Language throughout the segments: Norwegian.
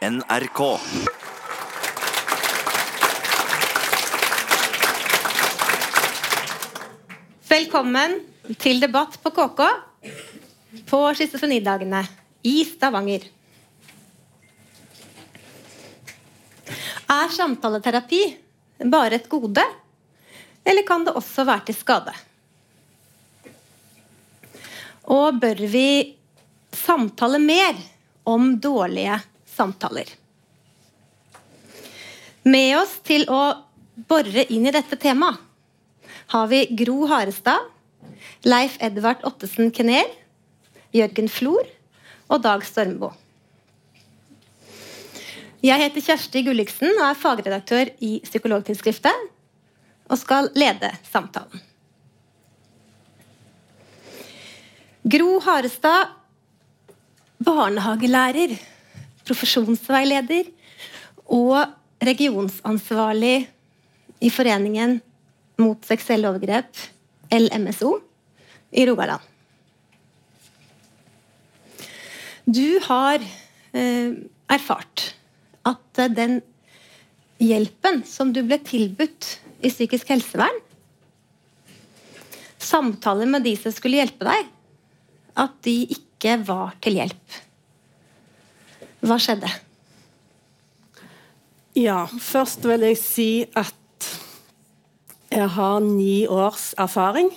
NRK. Velkommen til debatt på KK på schizofrenidagene i Stavanger. Er samtaleterapi bare et gode, eller kan det også være til skade? Og bør vi samtale mer om dårlige samtaler? Med oss til å bore inn i dette temaet har vi Gro Harestad, Leif Edvard Ottesen Kenel, Jørgen Flor og Dag Stormbo. Jeg heter Kjersti Gulliksen og er fagredaktør i Psykologtidsskriftet og skal lede samtalen. Gro Harestad, barnehagelærer, profesjonsveileder og regionsansvarlig i Foreningen mot seksuelle overgrep, LMSO, i Rogaland. Du har eh, erfart at eh, den hjelpen som du ble tilbudt i psykisk helsevern, samtaler med de som skulle hjelpe deg, at de ikke var til hjelp. Hva skjedde? Ja, først vil jeg si at jeg har ni års erfaring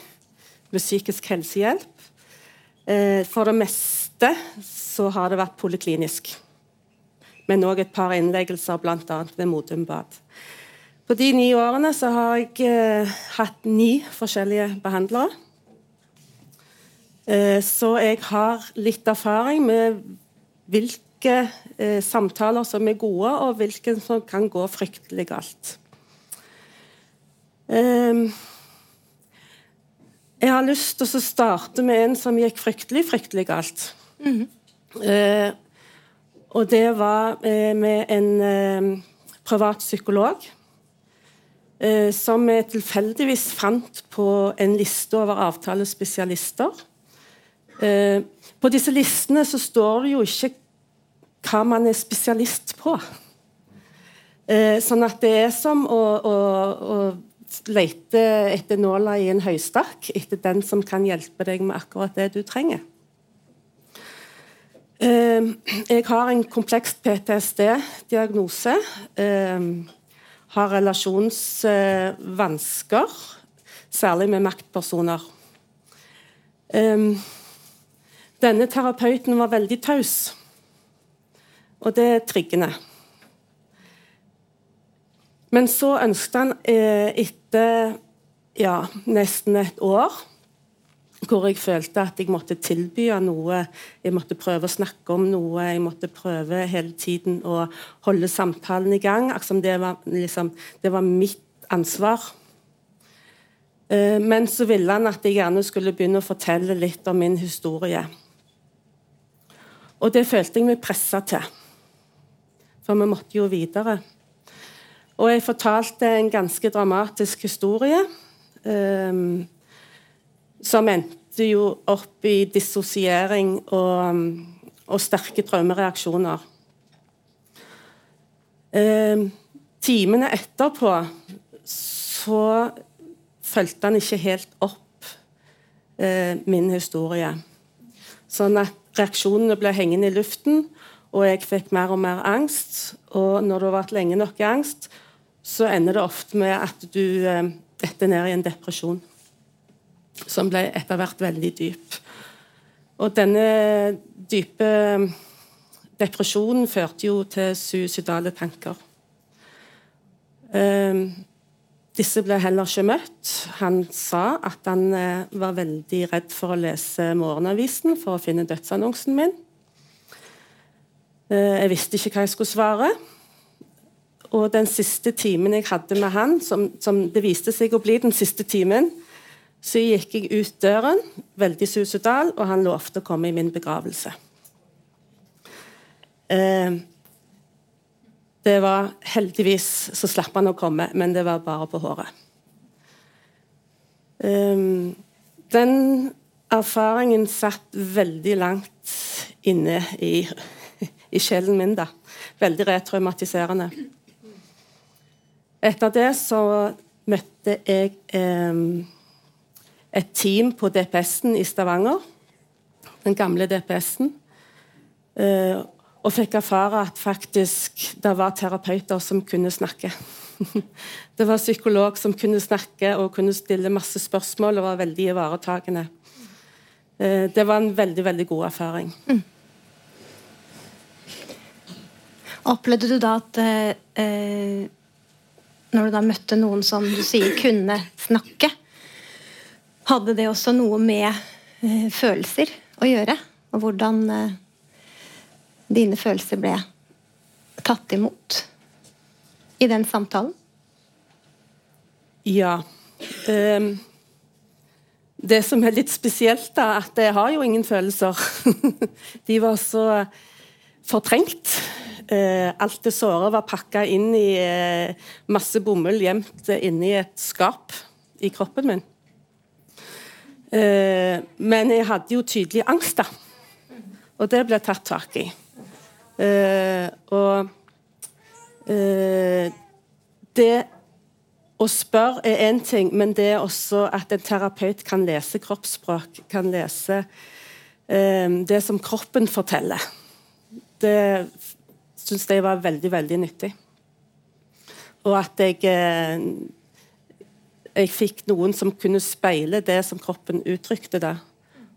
med psykisk helsehjelp. Eh, for det meste så har det vært poliklinisk. Men òg et par innleggelser, bl.a. ved Modum Bad. På de ni årene så har jeg eh, hatt ni forskjellige behandlere. Eh, så jeg har litt erfaring med hvilke eh, samtaler som er gode, og hvilke som kan gå fryktelig galt. Eh, jeg har lyst til å starte med en som gikk fryktelig, fryktelig galt. Mm -hmm. og det var eh, med en eh, privat psykolog Eh, som vi tilfeldigvis fant på en liste over avtalespesialister. Eh, på disse listene så står det jo ikke hva man er spesialist på. Eh, sånn at det er som å, å, å lete etter nåla i en høystakk, etter den som kan hjelpe deg med akkurat det du trenger. Jeg har en kompleks PTSD-diagnose har relasjonsvansker, særlig med maktpersoner. denne terapeuten var veldig taus, og det er triggende. Men så ønsket han eh, etter ja, nesten et år hvor jeg følte at jeg måtte tilby noe, jeg måtte prøve å snakke om noe, jeg måtte prøve hele tiden å holde samtalen i gang. Det var, liksom, det var mitt ansvar. Eh, men så ville han at jeg gjerne skulle begynne å fortelle litt om min historie. Og det følte jeg meg pressa til, for vi måtte jo videre. Og jeg fortalte en ganske dramatisk historie. Um, som endte jo opp i dissosiering og, og sterke traumereaksjoner. Um, timene etterpå så fulgte han ikke helt opp uh, min historie. Sånn at reaksjonene ble hengende i luften, og jeg fikk mer og mer angst. Og når du har vært lenge nok i angst, så ender det ofte med at du eh, detter ned i en depresjon som ble etter hvert veldig dyp. Og denne dype depresjonen førte jo til suicidale tanker. Um, disse ble heller ikke møtt. Han sa at han eh, var veldig redd for å lese morgenavisen for å finne dødsannonsen min. Uh, jeg visste ikke hva jeg skulle svare. Og den siste timen jeg hadde med han, som, som det viste seg å bli den siste timen, så gikk jeg ut døren, veldig suicidal, og han lovte å komme i min begravelse. Eh, det var Heldigvis så slapp han å komme, men det var bare på håret. Eh, den erfaringen satt veldig langt inne i, i sjelen min, da. veldig retraumatiserende. Etter det så møtte jeg eh, et team på DPS-en i Stavanger. Den gamle DPS-en. Eh, og fikk erfare at faktisk det var terapeuter som kunne snakke. det var psykolog som kunne snakke og kunne stille masse spørsmål og var veldig ivaretakende. Eh, det var en veldig, veldig god erfaring. Mm. Opplevde du da at eh, når du da møtte noen som du sier kunne snakke, hadde det også noe med eh, følelser å gjøre? Og hvordan eh, dine følelser ble tatt imot i den samtalen? Ja. Um, det som er litt spesielt, da, at jeg har jo ingen følelser. De var så fortrengt. Eh, alt det såret var pakka inn i eh, masse bomull gjemt inni et skap i kroppen min. Eh, men jeg hadde jo tydelig angst, da. Og det ble tatt tak i. og det å spørre er én ting, men det er også at en terapeut kan lese kroppsspråk, kan lese det som kroppen forteller. Det syns det var veldig, veldig nyttig. Og at jeg eh, Jeg fikk noen som kunne speile det som kroppen uttrykte da.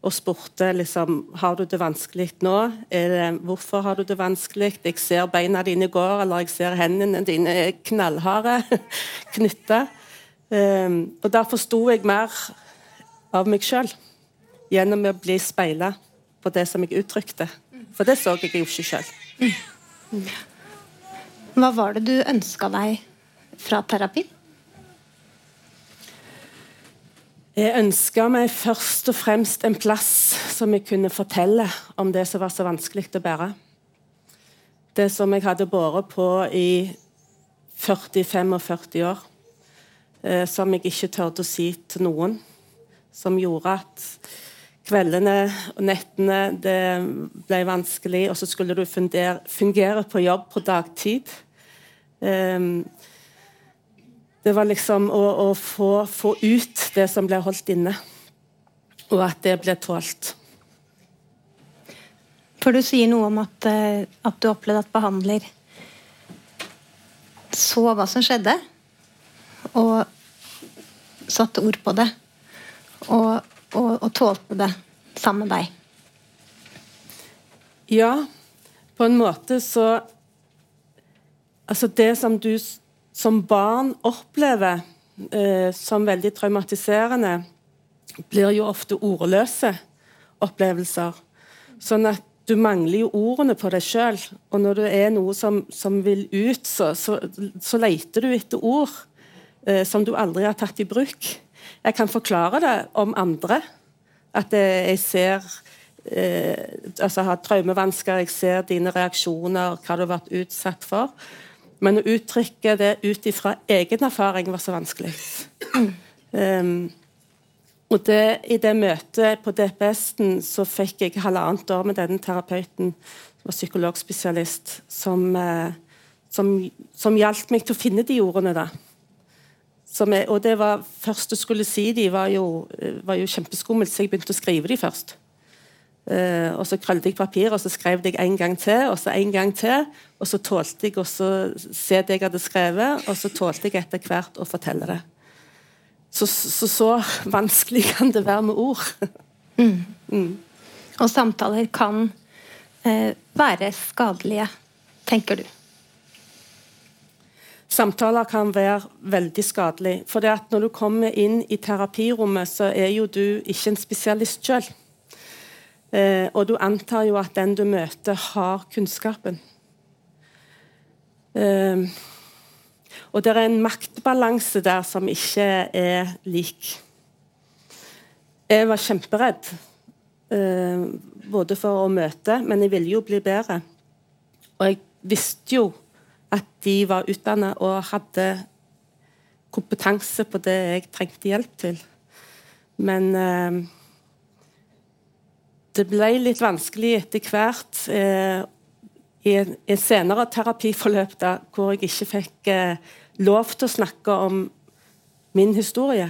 Og spurte liksom Har du det vanskelig nå? Hvorfor har du det vanskelig? Jeg ser beina dine går, eller jeg ser hendene dine er knallharde knytta. Um, og da forsto jeg mer av meg sjøl gjennom å bli speila på det som jeg uttrykte. For det så jeg jo ikke sjøl. Hva var det du ønska deg fra terapien? Jeg ønska meg først og fremst en plass som jeg kunne fortelle om det som var så vanskelig å bære. Det som jeg hadde båret på i 40-45 år. Eh, som jeg ikke turte å si til noen. Som gjorde at kveldene og nettene det ble vanskelig, og så skulle du fundere, fungere på jobb på dagtid. Um, det var liksom å, å få, få, ut det som ble holdt inne, og at det ble tålt. For du sier noe om at, eh, at du opplevde at behandler så hva som skjedde, og satte ord på det. Og og, og tålte det sammen med deg? Ja, på en måte så Altså, det som du som barn opplever eh, som veldig traumatiserende, blir jo ofte ordløse opplevelser. Sånn at du mangler jo ordene på deg sjøl. Og når det er noe som, som vil ut, så, så, så, leter du etter ord eh, som du aldri har tatt i bruk. Jeg kan forklare det om andre. At jeg ser eh, altså har traumevansker, jeg ser dine reaksjoner, hva du har vært utsatt for. Men å uttrykke det ut ifra egen erfaring var så vanskelig. Um, og det, I det møtet på DPS-en så fikk jeg halvannet år med denne terapeuten, som var psykologspesialist, som, eh, som, som hjalp meg til å finne de ordene. da. Er, og det var først du skulle si de var jo, var jo kjempeskummelt, så jeg begynte å skrive de først. Uh, og Så krøllet jeg papir og så skrev jeg en gang til, og så en gang til. Og så tålte jeg å se det jeg hadde skrevet, og så tålte jeg etter hvert å fortelle det. Så så, så vanskelig kan det være med ord. mm. Mm. Og samtaler kan uh, være skadelige, tenker du? Samtaler kan være veldig skadelig. For det at når du kommer inn i terapirommet, så er jo du ikke en spesialist sjøl. Eh, og du antar jo at den du møter, har kunnskapen. Eh, og det er en maktbalanse der som ikke er lik. Jeg var kjemperedd, eh, både for å møte, men jeg ville jo bli bedre. Og jeg visste jo at de var utdannet og hadde kompetanse på det jeg trengte hjelp til. Men eh, det ble litt vanskelig etter hvert. Eh, i en senere terapiforløp da, hvor jeg ikke fikk eh, lov til å snakke om min historie.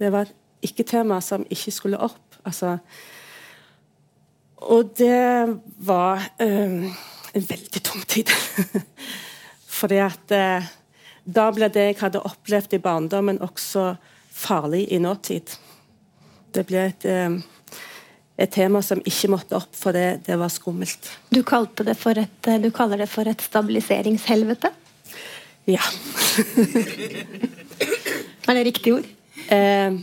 Det var et ikke-tema som ikke skulle opp. Altså, og det var eh, en veldig tung tid. Fordi at eh, da ble det jeg hadde opplevd i barndommen, også farlig i nåtid. Det ble et eh, et tema som ikke måtte opp, for det, det var skummelt. Du, det et, du, kaller det for et stabiliseringshelvete? Ja. er det riktig ord? Eh,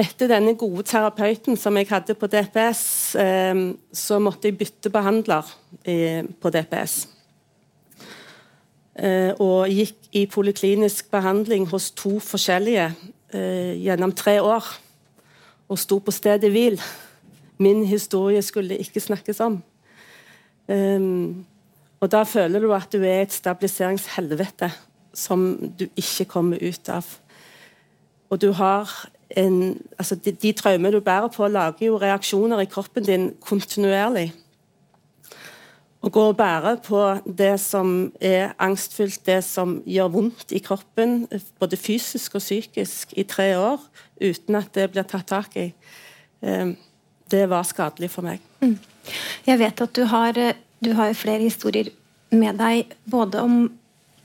etter denne gode terapeuten som jeg hadde på DPS, eh, så måtte jeg bytte behandler eh, på DPS. Eh, og gikk i poliklinisk behandling hos to forskjellige gjennom tre år og sto på stedet hvil. Min historie skulle ikke snakkes om. Og da føler du at du er et stabiliseringshelvete som du ikke kommer ut av. Og du har en altså De, de traumer du bærer på, lager jo reaksjoner i kroppen din kontinuerlig. Å gå og bære på det som er angstfullt, det som gjør vondt i kroppen, både fysisk og psykisk, i tre år, uten at det blir tatt tak i, eh, det var skadelig for meg. Mm. Jeg vet at du har, du har flere historier med deg, både om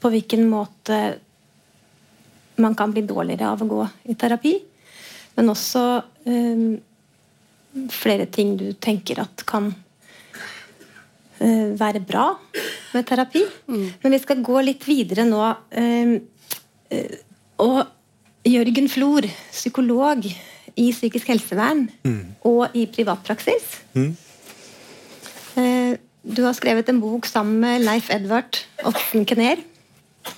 på hvilken måte man kan bli dårligere av å gå i terapi, men også um, flere ting du tenker at kan uh, være bra med terapi. Mm. Men vi skal gå litt videre nå. Um, uh, og Jørgen Flor, psykolog i psykisk helsevern mm. og i privatpraksis. Mm. Eh, du har skrevet en bok sammen med Leif Edvard Otten Kner,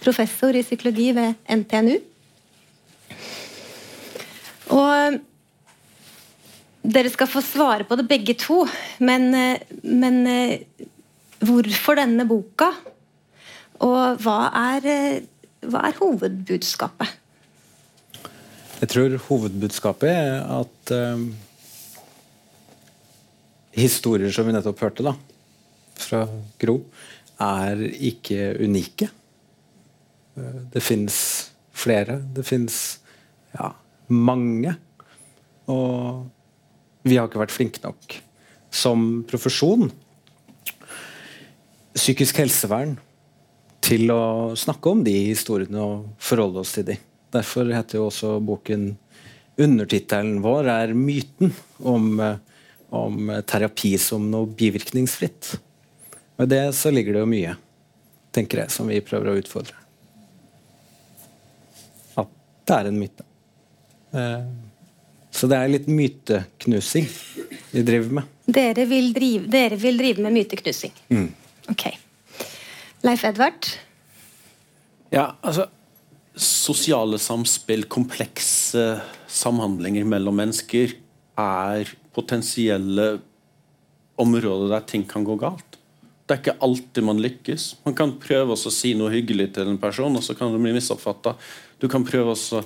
professor i psykologi ved NTNU. Og dere skal få svare på det begge to, men, eh, men eh, hvorfor denne boka? Og hva er, hva er hovedbudskapet? Jeg tror hovedbudskapet er at um, historier som vi nettopp hørte da, fra Gro, er ikke unike. Eh, det fins flere. Det fins ja, mange. Og vi har ikke vært flinke nok som profesjon, psykisk helsevern, til å snakke om de historiene og forholde oss til de. Derfor heter jo også boken Undertittelen vår er 'Myten' om, om terapi som noe bivirkningsfritt. Og I det så ligger det jo mye, tenker jeg, som vi prøver å utfordre. At det er en myte. Eh, så det er litt myteknusing vi driver med. Dere vil drive, dere vil drive med myteknusing? Mm. Ok. Leif Edvard? Ja, altså sosiale samspill, komplekse samhandlinger mellom mennesker, er potensielle områder der ting kan gå galt. Det er ikke alltid man lykkes. Man kan prøve å si noe hyggelig til en person, og så kan det bli misoppfatta. Du kan prøve å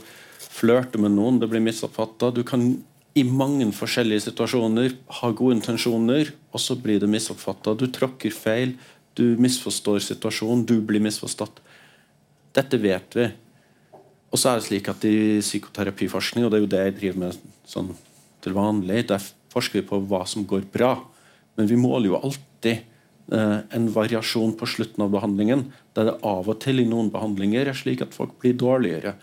flørte med noen, det blir misoppfatta. Du kan i mange forskjellige situasjoner ha gode intensjoner, og så blir det misoppfatta. Du tråkker feil, du misforstår situasjonen, du blir misforstått. Dette vet vi. Og så er det slik at I psykoterapiforskning, og det er jo det jeg driver med sånn til vanlig, der forsker vi på hva som går bra. Men vi måler jo alltid eh, en variasjon på slutten av behandlingen, der det av og til i noen behandlinger er slik at folk blir dårligere.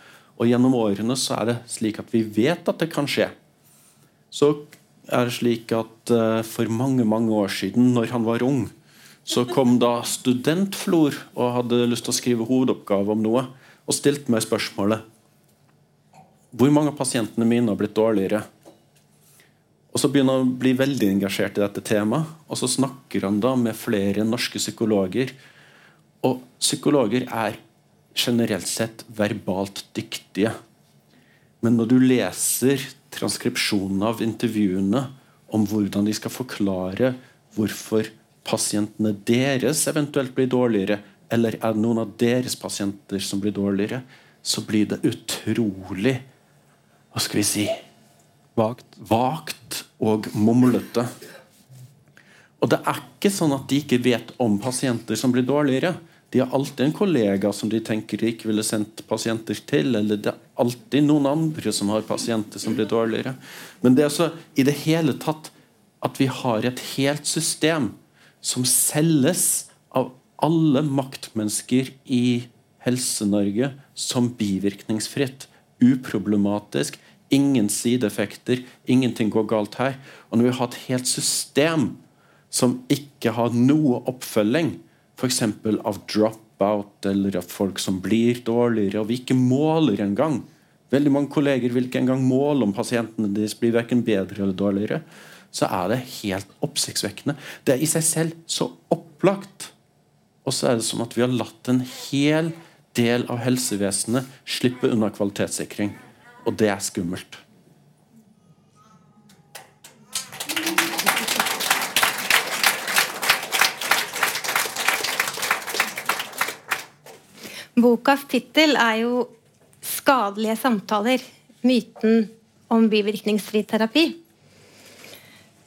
Og Gjennom årene så er det slik at vi vet at det kan skje. Så er det slik at eh, for mange mange år siden, når han var ung, så kom da studentflor og hadde lyst til å skrive hovedoppgave om noe og stilte meg spørsmålet Hvor mange av pasientene mine har blitt dårligere? Og Så begynner han å bli veldig engasjert i dette temaet. Og så snakker han da med flere norske psykologer. Og psykologer er generelt sett verbalt dyktige. Men når du leser transkripsjonen av intervjuene om hvordan de skal forklare hvorfor pasientene deres eventuelt blir dårligere, eller er det noen av deres pasienter som blir dårligere, så blir det utrolig Hva skal vi si Vagt. Vagt og mumlete. Og det er ikke sånn at de ikke vet om pasienter som blir dårligere. De har alltid en kollega som de tenker de ikke ville sendt pasienter til. Eller det er alltid noen andre som har pasienter som blir dårligere. Men det er så i det hele tatt at vi har et helt system som selges av alle maktmennesker i Helse-Norge som bivirkningsfritt. Uproblematisk. Ingen sideeffekter. Ingenting går galt her. Og når vi har et helt system som ikke har noe oppfølging, f.eks. av drop-out eller av folk som blir dårligere, og vi ikke måler engang Veldig mange kolleger vil ikke engang måle om pasientene deres blir verken bedre eller dårligere. Så er det helt oppsiktsvekkende. Det er i seg selv så opplagt. Og så er det som at vi har latt en hel del av helsevesenet slippe unna kvalitetssikring. Og det er skummelt. Bokas tittel er jo 'Skadelige samtaler. Myten om bivirkningsfri terapi'.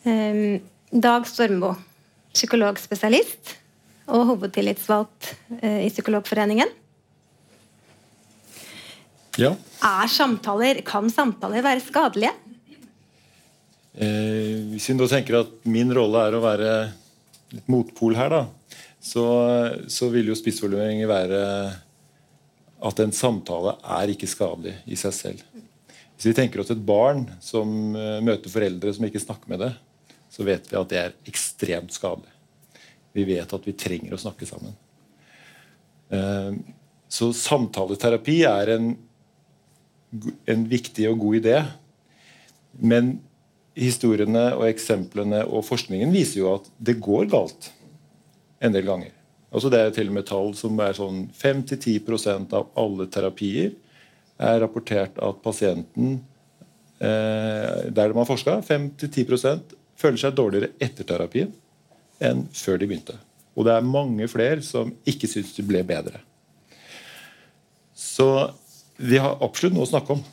Um, Dag Stormbo, psykologspesialist og hovedtillitsvalgt uh, i Psykologforeningen. Ja. Er samtaler, kan samtaler være skadelige? Eh, hvis vi nå tenker at min rolle er å være litt motpol her, da, så, så vil jo spissformuleringer være at en samtale er ikke skadelig i seg selv. Hvis vi tenker oss et barn som uh, møter foreldre som ikke snakker med det, så vet vi at det er ekstremt skadelig. Vi vet at vi trenger å snakke sammen. Uh, så samtaleterapi er en en viktig og god idé. Men historiene og eksemplene og forskningen viser jo at det går galt en del ganger. Altså Det er til og med tall som er sånn 5-10% av alle terapier er rapportert at pasienten eh, der de har forska, 5-10% føler seg dårligere etter terapien enn før de begynte. Og det er mange flere som ikke syns de ble bedre. Så vi har absolutt noe å snakke om.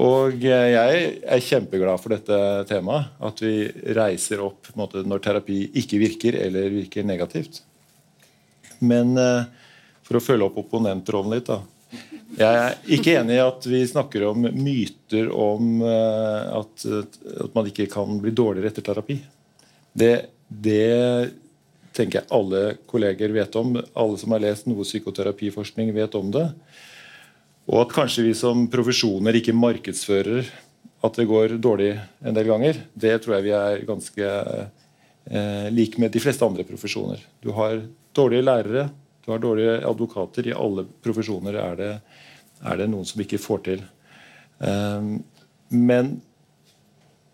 Og jeg er kjempeglad for dette temaet. At vi reiser opp måte, når terapi ikke virker eller virker negativt. Men eh, for å følge opp opponentrollen litt da. Jeg er ikke enig i at vi snakker om myter om eh, at, at man ikke kan bli dårligere etter terapi. Det, det tenker jeg alle kolleger vet om. Alle som har lest noe psykoterapiforskning, vet om det. Og at kanskje vi som profesjoner ikke markedsfører at det går dårlig en del ganger, det tror jeg vi er ganske eh, like med de fleste andre profesjoner. Du har dårlige lærere, du har dårlige advokater. I alle profesjoner er det, er det noen som ikke får til. Um, men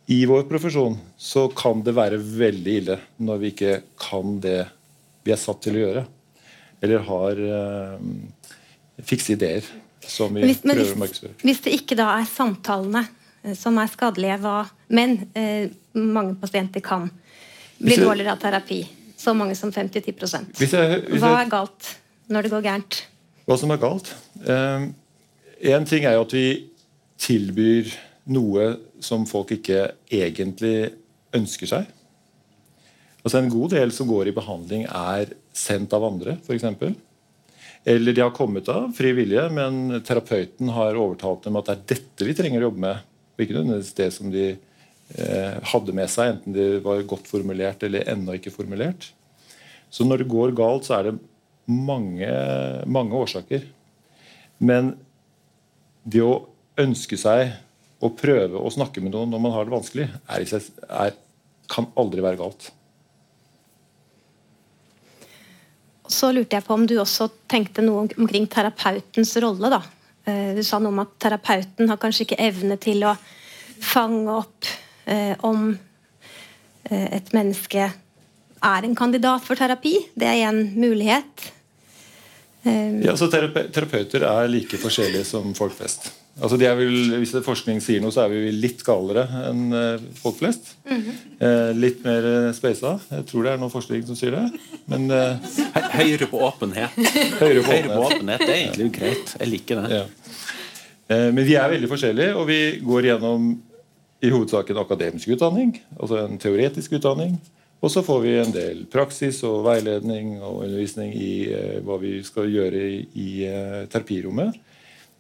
i vår profesjon så kan det være veldig ille når vi ikke kan det vi er satt til å gjøre. Eller har um, fikse ideer som vi hvis, prøver å markedsføre. Hvis det ikke da er samtalene eh, som er skadelige, hva, men eh, mange pasienter kan bli dårligere av terapi, så mange som 5-10 Hvis jeg, hvis Hva er galt når det går gærent? hva som er galt? Én ting er jo at vi tilbyr noe som folk ikke egentlig ønsker seg. Altså En god del som går i behandling, er sendt av andre, f.eks. Eller de har kommet av fri vilje, men terapeuten har overtalt dem at det er dette vi trenger å jobbe med. Og ikke nødvendigvis det som de hadde med seg, enten det var godt formulert eller ennå ikke formulert. Så når det går galt, så er det mange, mange årsaker. Men det å ønske seg å prøve å snakke med noen når man har det vanskelig, er er, kan aldri være galt. Så lurte jeg på om du også tenkte noe omkring terapeutens rolle. da. Eh, Du sa noe om at terapeuten har kanskje ikke evne til å fange opp eh, om eh, et menneske er en kandidat for terapi. Det er en mulighet. Eh, Ja, så terape Terapeuter er like forskjellige som folk flest. Altså de er vel, hvis det forskning sier noe, så er vi litt galere enn eh, folk flest. eh, litt mer eh, speisa. Jeg tror det er noe forskning som sier det. Men eh, Hø- Høyere på åpenhet. høyere på Høyre på åpenhet. åpenhet det er egentlig greit. Jeg liker det. Ja. Eh, Men vi er veldig forskjellige, og vi går gjennom i hovedsak en akademisk utdanning, altså en teoretisk utdanning. Og så får vi en del praksis og veiledning og undervisning i eh, hva vi skal gjøre i, i eh, terapirommet.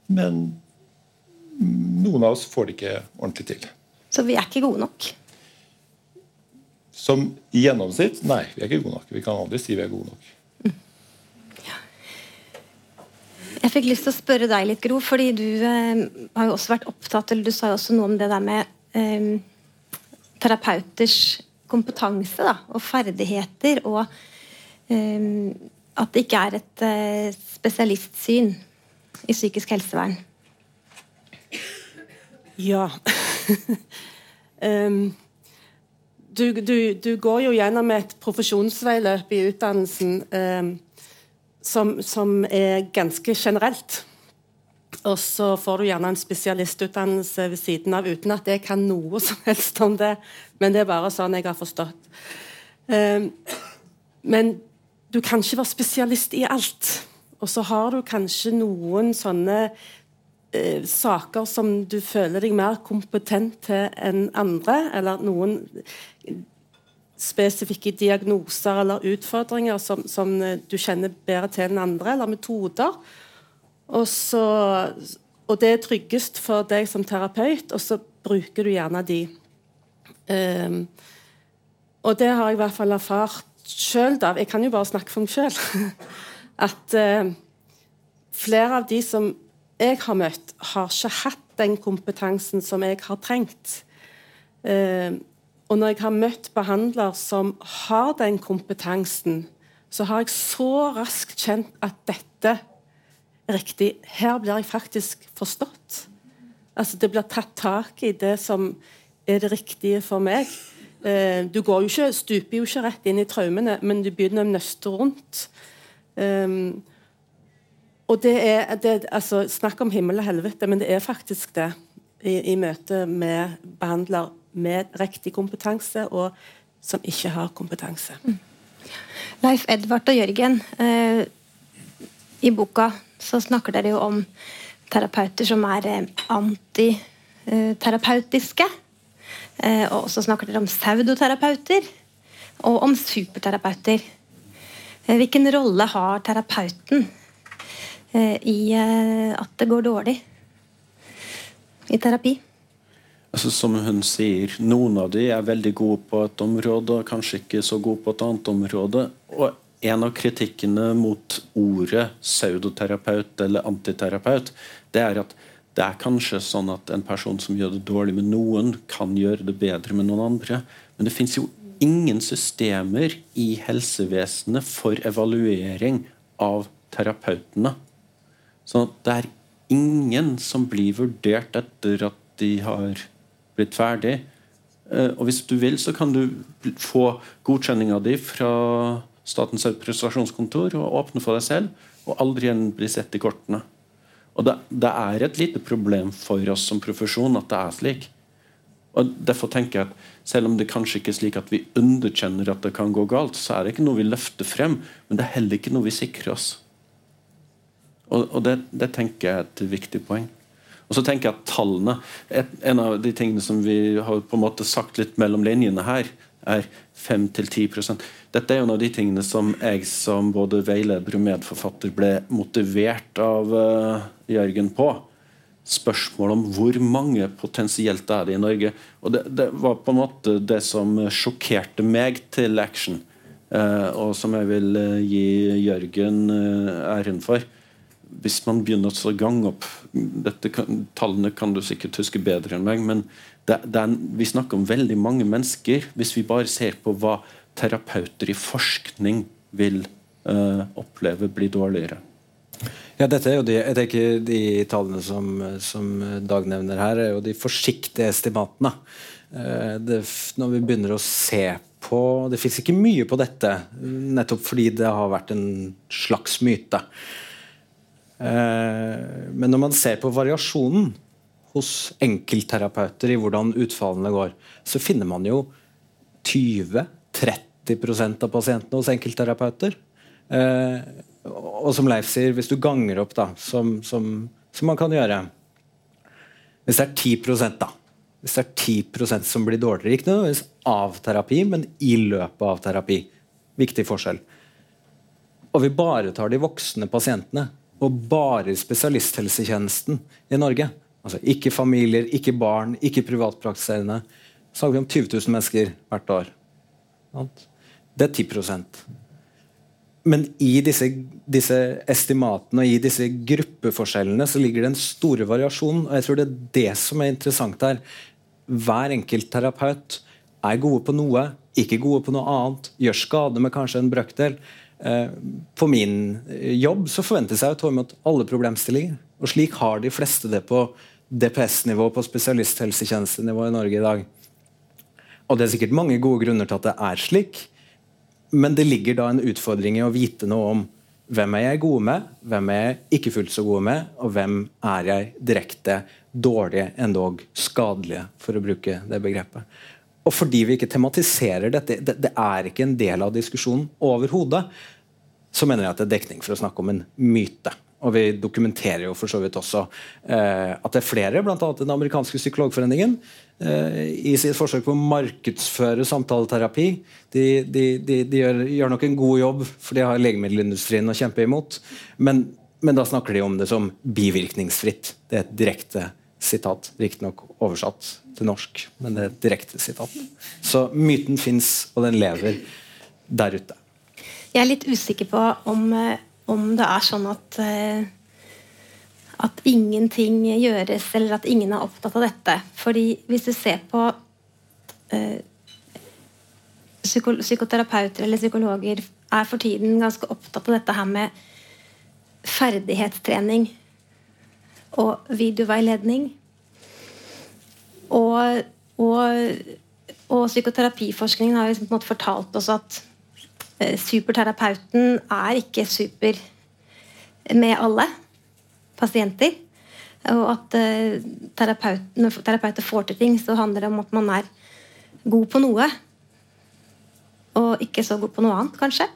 Men noen av oss får det ikke ordentlig til. Så vi er ikke gode nok? Som i gjennomsnitt? Nei, vi er ikke gode nok. Vi kan aldri si vi er gode nok. Jeg fikk lyst til å spørre deg litt, Gro, fordi du eh, har jo også vært opptatt eller du sa jo også noe om det der med eh, terapeuters kompetanse da, og ferdigheter, og eh, at det ikke er et eh, spesialistsyn i psykisk helsevern. Ja. um, du, du, du, går jo gjennom et profesjonsveiløp i utdannelsen um, som, som, er ganske generelt. Og så får du gjerne en spesialistutdannelse ved siden av uten at jeg kan noe som helst om det. Men det er bare sånn jeg har forstått. Um, men du kan ikke være spesialist i alt. Og så har du kanskje noen sånne eh, saker som du føler deg mer kompetent til enn andre, eller noen spesifikke diagnoser eller utfordringer som, som du kjenner bedre til enn andre, eller metoder. Og, så, og det er tryggest for deg som terapeut, og så bruker du gjerne de. Um, og det har jeg i hvert fall erfart sjøl. Jeg kan jo bare snakke for meg sjøl. At uh, flere av de som jeg har møtt, har ikke hatt den kompetansen som jeg har trengt. Uh, og når jeg har møtt behandler som har den kompetansen, så har jeg så raskt kjent at dette riktig. Her blir jeg faktisk forstått. Altså Det blir tatt tak i det som er det riktige for meg. Eh, du går jo ikke, stuper jo ikke rett inn i traumene, men du begynner å nøste rundt. Um, og det er det, altså, Snakk om himmel og helvete, men det er faktisk det i, i møte med behandler med riktig kompetanse, og som ikke har kompetanse. Mm. Leif Edvard og Jørgen, eh, i boka så snakker dere jo om terapeuter som er eh, antiterapeutiske. Eh, og så snakker dere om pseudoterapeuter og om superterapeuter. Eh, hvilken rolle har terapeuten i at det går dårlig i terapi? Altså, som hun sier, Noen av de er veldig gode på et område, og kanskje ikke så gode på et annet område. Og En av kritikkene mot ordet pseudoterapeut eller antiterapeut, det er at det er kanskje sånn at en person som gjør det dårlig med noen, kan gjøre det bedre med noen andre. Men det fins jo ingen systemer i helsevesenet for evaluering av terapeutene. Så det er ingen som blir vurdert etter at de har blitt ferdig. Eh, og hvis du vil, så kan du få godkjenninga di fra Statens prestasjonskontor og åpne for deg selv, og aldri igjen bli sett i kortene. Og det, det, er et lite problem for oss som profesjon at det er slik. Og Derfor tenker jeg at selv om det kanskje ikke er slik at vi underkjenner at det kan gå galt, så er det ikke noe vi løfter frem, men det er heller ikke noe vi sikrer oss. Og, og det, det tenker jeg er et viktig poeng. Og så tenker jeg at tallene et, En av de tingene som vi har på en måte sagt litt mellom linjene her, er 5-10 Dette er jo en av de tingene som jeg som både veileder og medforfatter ble motivert av uh, Jørgen på. Spørsmål om hvor mange potensielt er det i Norge. Og det, det, var på en måte det som sjokkerte meg til action. Uh, og som jeg vil uh, gi Jørgen æren for hvis man begynner å gange opp dette, Tallene kan du sikkert huske bedre enn meg, men det, det er, vi snakker om veldig mange mennesker. Hvis vi bare ser på hva terapeuter i forskning vil uh, oppleve blir dårligere. Ja, dette er jo de, jeg tenker de tallene som, som Dag nevner her, er jo de forsiktige estimatene. Uh, det, når vi begynner å se på Det fins ikke mye på dette, nettopp fordi det har vært en slags myte. Uh, men når man ser på variasjonen hos enkeltterapeuter i hvordan utfallene går, så finner man jo 20-30% av pasientene hos enkeltterapeuter. Eh, og som Leif sier, hvis du ganger opp, da, som, som, som man kan gjøre Hvis det er 10 da, hvis det er 10% som blir dårligere. Ikke nødvendigvis av terapi, men i løpet av terapi. Viktig forskjell. Og vi bare tar de voksne pasientene, og bare spesialisthelsetjenesten i Norge. Altså Ikke familier, ikke barn, ikke privatpraktiserende. Så snakker vi om 20 000 mennesker hvert år. Det er 10 Men i disse, disse, estimatene og i disse gruppeforskjellene så ligger det en store variasjon. og jeg tror det er det som er interessant her. Hver enkelt terapeut er gode på noe, ikke gode på noe annet. Gjør skade med kanskje en brøkdel. Eh, på min jobb så forventes jeg å ta imot alle problemstillinger. Og slik har de fleste det på DPS-nivå, på spesialisthelsetjenestenivå i Norge i dag. Og Det er sikkert mange gode grunner til at det er slik, men det ligger da en utfordring i å vite noe om hvem er jeg gode med, hvem er jeg ikke fullt så gode med, og hvem er jeg direkte dårlige, endog skadelige, for å bruke det begrepet. Og fordi vi ikke tematiserer dette, det, det er ikke en del av diskusjonen overhodet, så mener jeg at det er dekning for å snakke om en myte. Og vi dokumenterer jo for så vidt også eh, at det er flere, bl.a. den amerikanske psykologforeningen, eh, i sitt forsøk på å markedsføre samtaleterapi. De, de, de, de gjør, gjør, nok en god jobb, for de har legemiddelindustrien å kjempe imot. Men, men, da snakker de om det som bivirkningsfritt. Det er et direkte sitat. Riktignok oversatt til norsk, men det er et direkte sitat. Så myten fins, og den lever der ute. Jeg er litt usikker på om eh, om det er sånn at eh, at ingenting gjøres, eller at ingen er opptatt av dette. Fordi hvis du ser på eh, Psykoterapeuter eller psykologer er for tiden ganske opptatt av dette her med ferdighetstrening og videoveiledning. Og, og, og psykoterapiforskningen har liksom fortalt oss at superterapeuten er ikke super med alle pasienter. Og at uh, terapeut, når terapeuter får til ting, så handler det om at man er god på noe. Og ikke så god på noe annet, kanskje.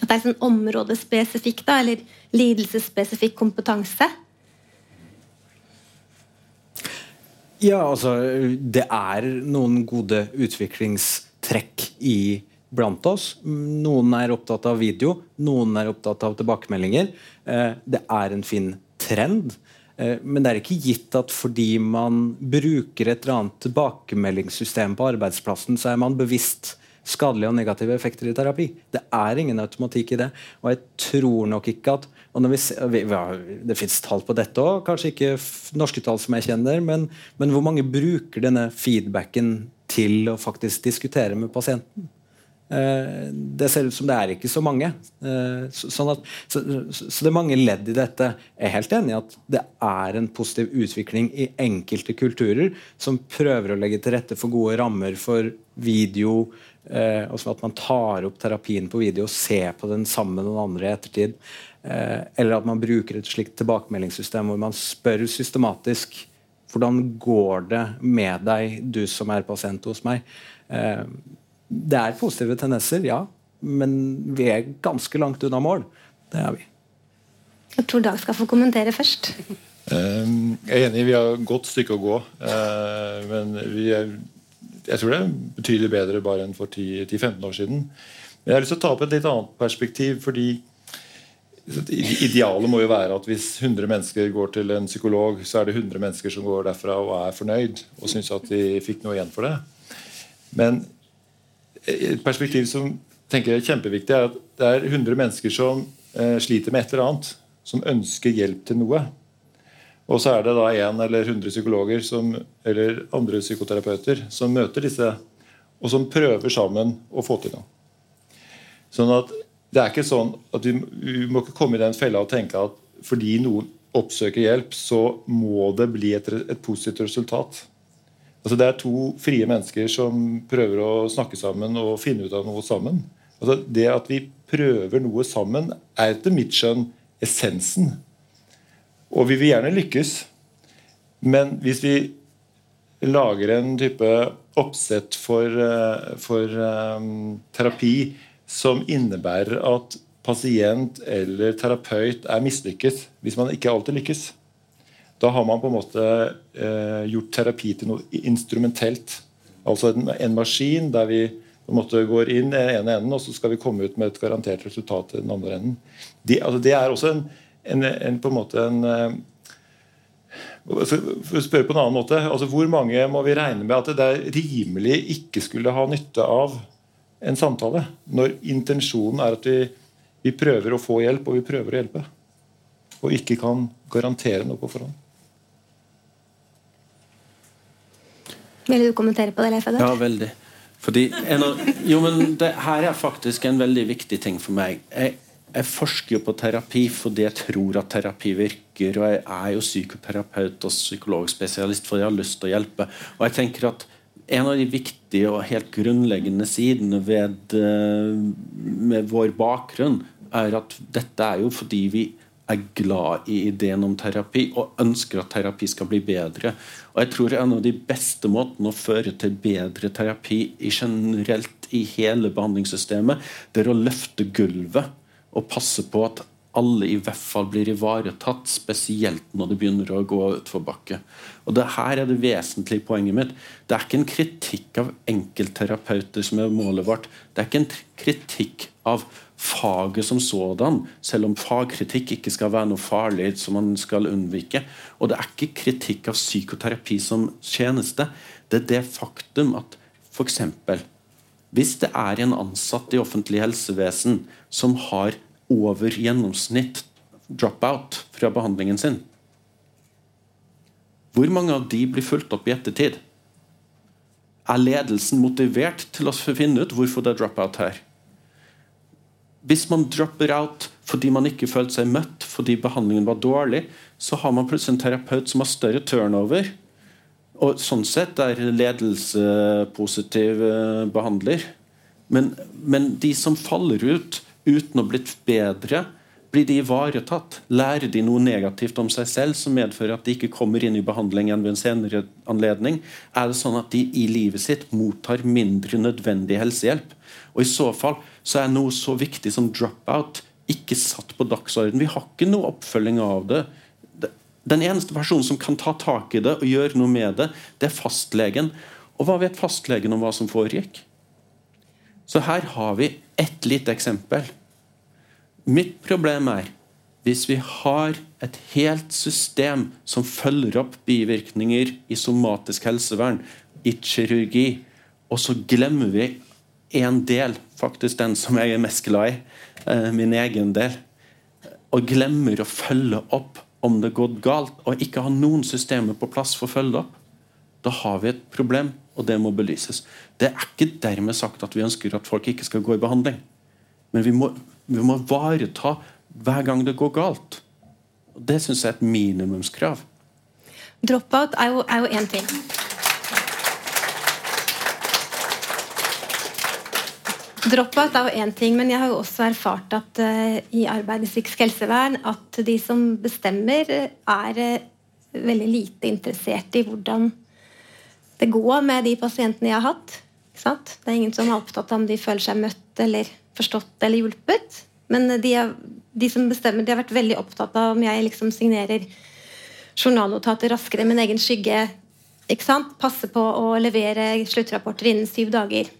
At det er sånn områdespesifikk, da, eller lidelsesspesifikk kompetanse. Ja, altså Det er noen gode utviklingstrekk i blant oss. Noen er opptatt av video, noen er opptatt av tilbakemeldinger. Eh, det er en fin trend. Eh, men det er ikke gitt at fordi man bruker et eller annet tilbakemeldingssystem på arbeidsplassen, så er man bevisst skadelige og negative effekter i terapi. Det er ingen automatikk i det. Og jeg tror nok ikke at vi, vi, Det fins tall på dette òg, kanskje ikke norske tall som jeg kjenner, men, men hvor mange bruker denne feedbacken til å faktisk diskutere med pasienten? Eh, det ser ut som det er ikke så mange. Eh, sånn at, så, det er mange ledd i dette. Jeg er helt enig i at det er en positiv utvikling i enkelte kulturer som prøver å legge til rette for gode rammer for video, eh, og sånn at man tar opp terapien på video og ser på den sammen med den andre i ettertid. eller at man bruker et slikt tilbakemeldingssystem hvor man spør systematisk hvordan går det med deg, du som er pasient hos meg. Det er positive tendenser, ja. Men vi er ganske langt unna mål. Det er vi. Jeg tror Dag skal få kommentere først. Ehm, jeg er enig, vi har et godt stykke å gå. Men men er, jeg tror det er betydelig bedre bare enn for 10-15 år siden. Men jeg har lyst til å ta opp et litt annet perspektiv. fordi Idealet må jo være at hvis 100 mennesker går til en psykolog, så er det 100 mennesker som går derfra og er fornøyd og syns at de fikk noe igjen for det. Men et perspektiv som tenker jeg er kjempeviktig, er at det er 100 mennesker som eh, sliter med et eller annet, som ønsker hjelp til noe. Og så er det da én eller 100 psykologer som, eller andre psykoterapeuter som møter disse, og som prøver sammen å få til noe. Sånn at det er ikke sånn at vi, vi må ikke komme i den fella og tenke at fordi noen oppsøker hjelp, så må det bli et, et positivt resultat. Altså Det er to frie mennesker som prøver å snakke sammen og finne ut av noe sammen. Altså Det at vi prøver noe sammen, er etter mitt skjønn essensen. Og vi vil gjerne lykkes, men hvis vi lager en type oppsett for, eh, for um, terapi som innebærer at pasient eller terapeut er mislykket hvis man ikke alltid lykkes, Da har man på en måte eh, gjort terapi til noe instrumentelt. Altså en, en, maskin der vi på en måte går inn i den ene enden, og så skal vi komme ut med et garantert resultat i den andre enden. De, altså det er også en, en, en, på en måte en eh, for å spørre på en annen måte, altså Hvor mange må vi regne med at det er rimelig ikke skulle ha nytte av en samtale? Når intensjonen er at vi, vi prøver å få hjelp, og vi prøver å hjelpe. Og ikke kan garantere noe på forhånd. Vil du kommentere på det, Leif Ja, veldig. Fordi av, jo, men det her er faktisk en veldig viktig ting for meg. Jeg, jeg forsker jo på terapi fordi jeg tror at terapi virker. Og jeg er jo psykoterapeut og psykologspesialist fordi jeg har lyst til å hjelpe. Og jeg tenker at en av de viktige og helt grunnleggende sidene ved, eh, med vår bakgrunn er at dette er jo fordi vi er glad i ideen om terapi og ønsker at terapi skal bli bedre. Og jeg tror En av de beste måtene å føre til bedre terapi i generelt i hele behandlingssystemet, det er å løfte gulvet og passe på at alle i hvert fall blir ivaretatt, spesielt når det begynner å gå utforbakke. Og det her er det vesentlige poenget mitt. Det er ikke en kritikk av enkeltterapeuter som er målet vårt. Det er ikke en kritikk av faget som sådan, selv om fagkritikk ikke skal være noe farlig som man skal unnvike. Og det er ikke kritikk av psykoterapi som tjeneste. Det er det faktum at f.eks. hvis det er en ansatt i offentlig helsevesen som har over gjennomsnitt drop-out fra behandlingen sin. Hvor mange av de blir fulgt opp i ettertid? Er ledelsen motivert til å finne ut hvorfor det er drop-out her? Hvis man dropper out fordi man ikke følte seg møtt fordi behandlingen var dårlig, så har man plutselig en terapeut som har større turnover. Og sånn sett er ledelse positiv behandler. Men, men de som faller ut, uten å blitt bedre? Blir de ivaretatt? Lærer de noe negativt om seg selv som medfører at de ikke kommer inn i behandling igjen ved en senere anledning? Er det sånn at de i livet sitt mottar mindre nødvendig helsehjelp? Og I så fall så er noe så viktig som drop-out ikke satt på dagsorden. Vi har ikke noe oppfølging av det. Den eneste personen som kan ta tak i det og gjøre noe med det, det er fastlegen. Og hva vet fastlegen om hva som foregikk? Så her har vi ett lite eksempel. Mitt problem er hvis vi har et helt system som følger opp bivirkninger i somatisk helsevern, i kirurgi, og så glemmer vi en del, faktisk den som jeg er mest glad i, eh, min egen del, og glemmer å følge opp om det går galt, og ikke har noen systemer på plass for å følge opp, da har vi et problem og det må belyses. Det er ikke dermed sagt at vi ønsker at folk ikke skal gå i behandling. Men vi må, vi må ivareta hver gang det går galt. Og Det syns jeg er et minimumskrav. Dropout er jo én ting. Dropout er jo én ting, men jeg har jo også erfart at uh, i arbeid i psykisk helsevern at de som bestemmer, er uh, veldig lite interessert i hvordan det går med de pasientene jeg har hatt. Det er ingen som er opptatt av om de føler seg møtt eller forstått eller hjulpet. Men de, er, de som bestemmer, de har vært veldig opptatt av om jeg liksom signerer journalnotater raskere med min egen skygge. ikke sant? Passe på å levere sluttrapporter innen syv dager.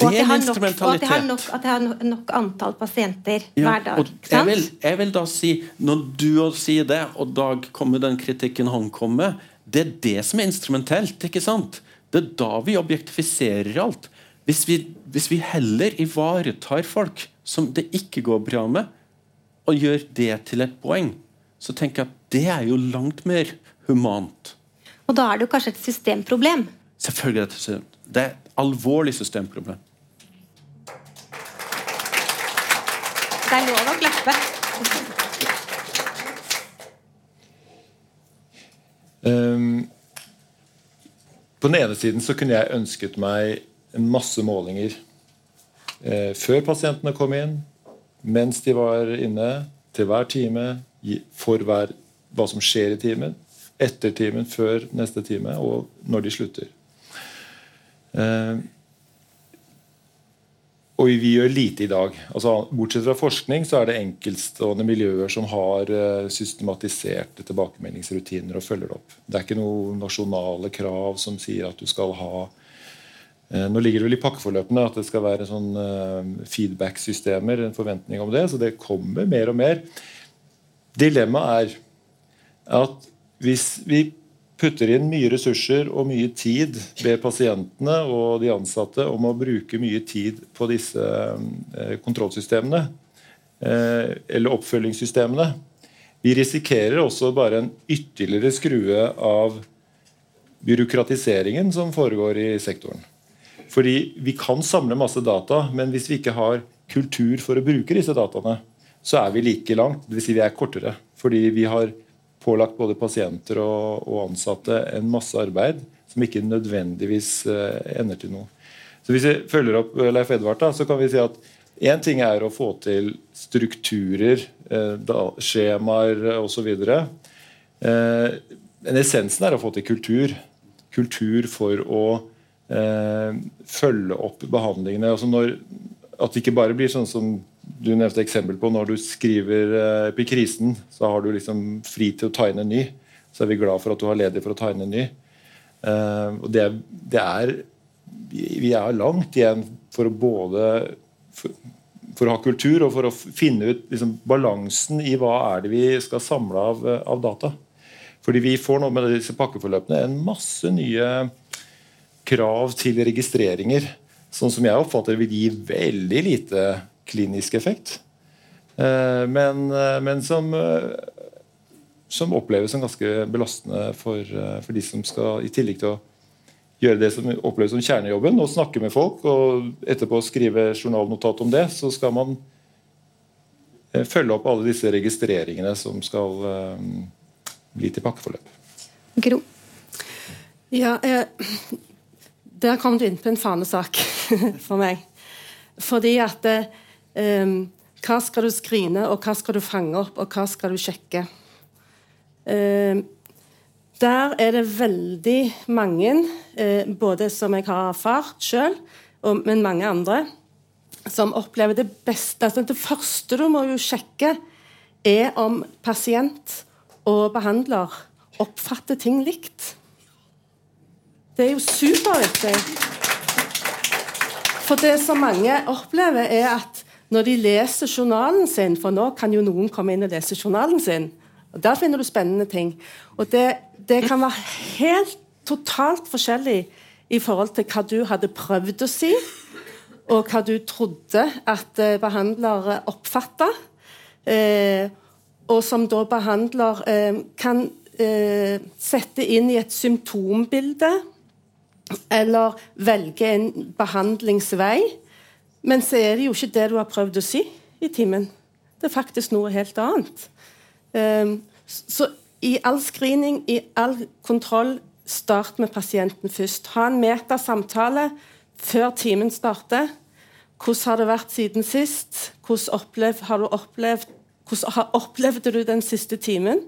Og at, nok, og at, jeg har nok, at jeg har nok, antall pasienter ja, hver dag. Jeg vil, jeg, vil, da si, Når du sier det, og Dag kommer den kritikken han kommer med, det er det som er instrumentelt. ikke sant? Det er da vi objektifiserer alt. Hvis vi, hvis vi heller ivaretar folk som det ikke går bra med, og gjør det til et poeng, så tenker jeg at det er jo langt mer humant. Og da er det jo kanskje et systemproblem? Selvfølgelig er det et system. Det er et alvorlig systemproblem. Det er lov å klappe. Um, på den ene siden så kunne jeg ønsket meg masse målinger eh, før pasientene kom inn, mens de var inne, til hver time, for hver, hva som skjer i timen, etter timen, før neste time, og når de slutter. Eh, og vi gjør lite i dag. Altså, bortsett fra forskning så er det enkeltstående miljøer som har uh, systematiserte tilbakemeldingsrutiner og følger det opp. Det er ikke noen nasjonale krav som sier at du skal ha uh, Nå ligger det vel i pakkeforløpene at det skal være sånn uh, feedback-systemer, en forventning om det, så det kommer mer og mer. Dilemmaet er at hvis vi putter inn mye ressurser og mye tid, ber pasientene og de ansatte om å bruke mye tid på disse eh, kontrollsystemene eh, eller oppfølgingssystemene. Vi risikerer også bare en ytterligere skrue av byråkratiseringen som foregår i sektoren. Fordi Vi kan samle masse data, men hvis vi ikke har kultur for å bruke disse dataene, så er vi like langt. Dvs. Si vi er kortere. Fordi vi har pålagt både pasienter og, og, ansatte en masse arbeid som ikke nødvendigvis uh, ender til noe. Så Hvis vi følger opp uh, Leif Edvard, så kan vi si at én ting er å få til strukturer, uh, da, skjemaer osv. Uh, men essensen er å få til kultur. Kultur for å følge opp behandlingene. Altså når, at det ikke bare blir sånn som du nevnte eksempel på når du skriver uh, epikrisen, så har du liksom fri til å ta inn en ny. Så er vi glad for at du har ledig for å ta inn en ny. Uh, og det, det er Vi er langt igjen for å både for, for, å ha kultur og for å finne ut liksom, balansen i hva er det vi skal samle av, av data. Fordi vi får nå med disse pakkeforløpene en masse nye krav til registreringer. Sånn som jeg oppfatter vil gi veldig lite klinisk effekt. Eh, men, eh, men som, eh, som, oppleves som ganske belastende for, for, de som skal, i tillegg til å gjøre det som oppleves som kjernejobben, og snakke med folk, og etterpå skrive journalnotat om det, så skal man følge opp alle disse registreringene som skal bli til pakkeforløp. Gro? Ja, eh, Der kom du inn på en fanesak for meg. Fordi at eh, Um, hva skal du skrine, og hva skal du fange opp, og hva skal du sjekke? Um, der er det veldig mange, uh, både som jeg har erfart sjøl, men mange andre, som opplever det beste. Altså, det første du må jo sjekke, er om pasient og behandler oppfatter ting likt. Det er jo superviktig. For det som mange opplever, er at når de leser journalen sin, for nå kan jo noen komme inn og lese journalen sin, og der finner du spennende ting. Og det, det kan være helt totalt forskjellig i forhold til hva du hadde prøvd å si, og hva du trodde at behandlere behandler oppfatta. Eh, og som da behandler eh, kan eh, sette inn i et symptombilde, eller velge en behandlingsvei men så er det jo ikke det du har prøvd å si i timen. Det er faktisk noe helt annet. Um, så i all screening, i all kontroll, start med pasienten først. Ha en metasamtale før timen starter. Hvordan har det vært siden sist? Hvordan opplev, har du opplevd, hvordan opplevde du den siste timen?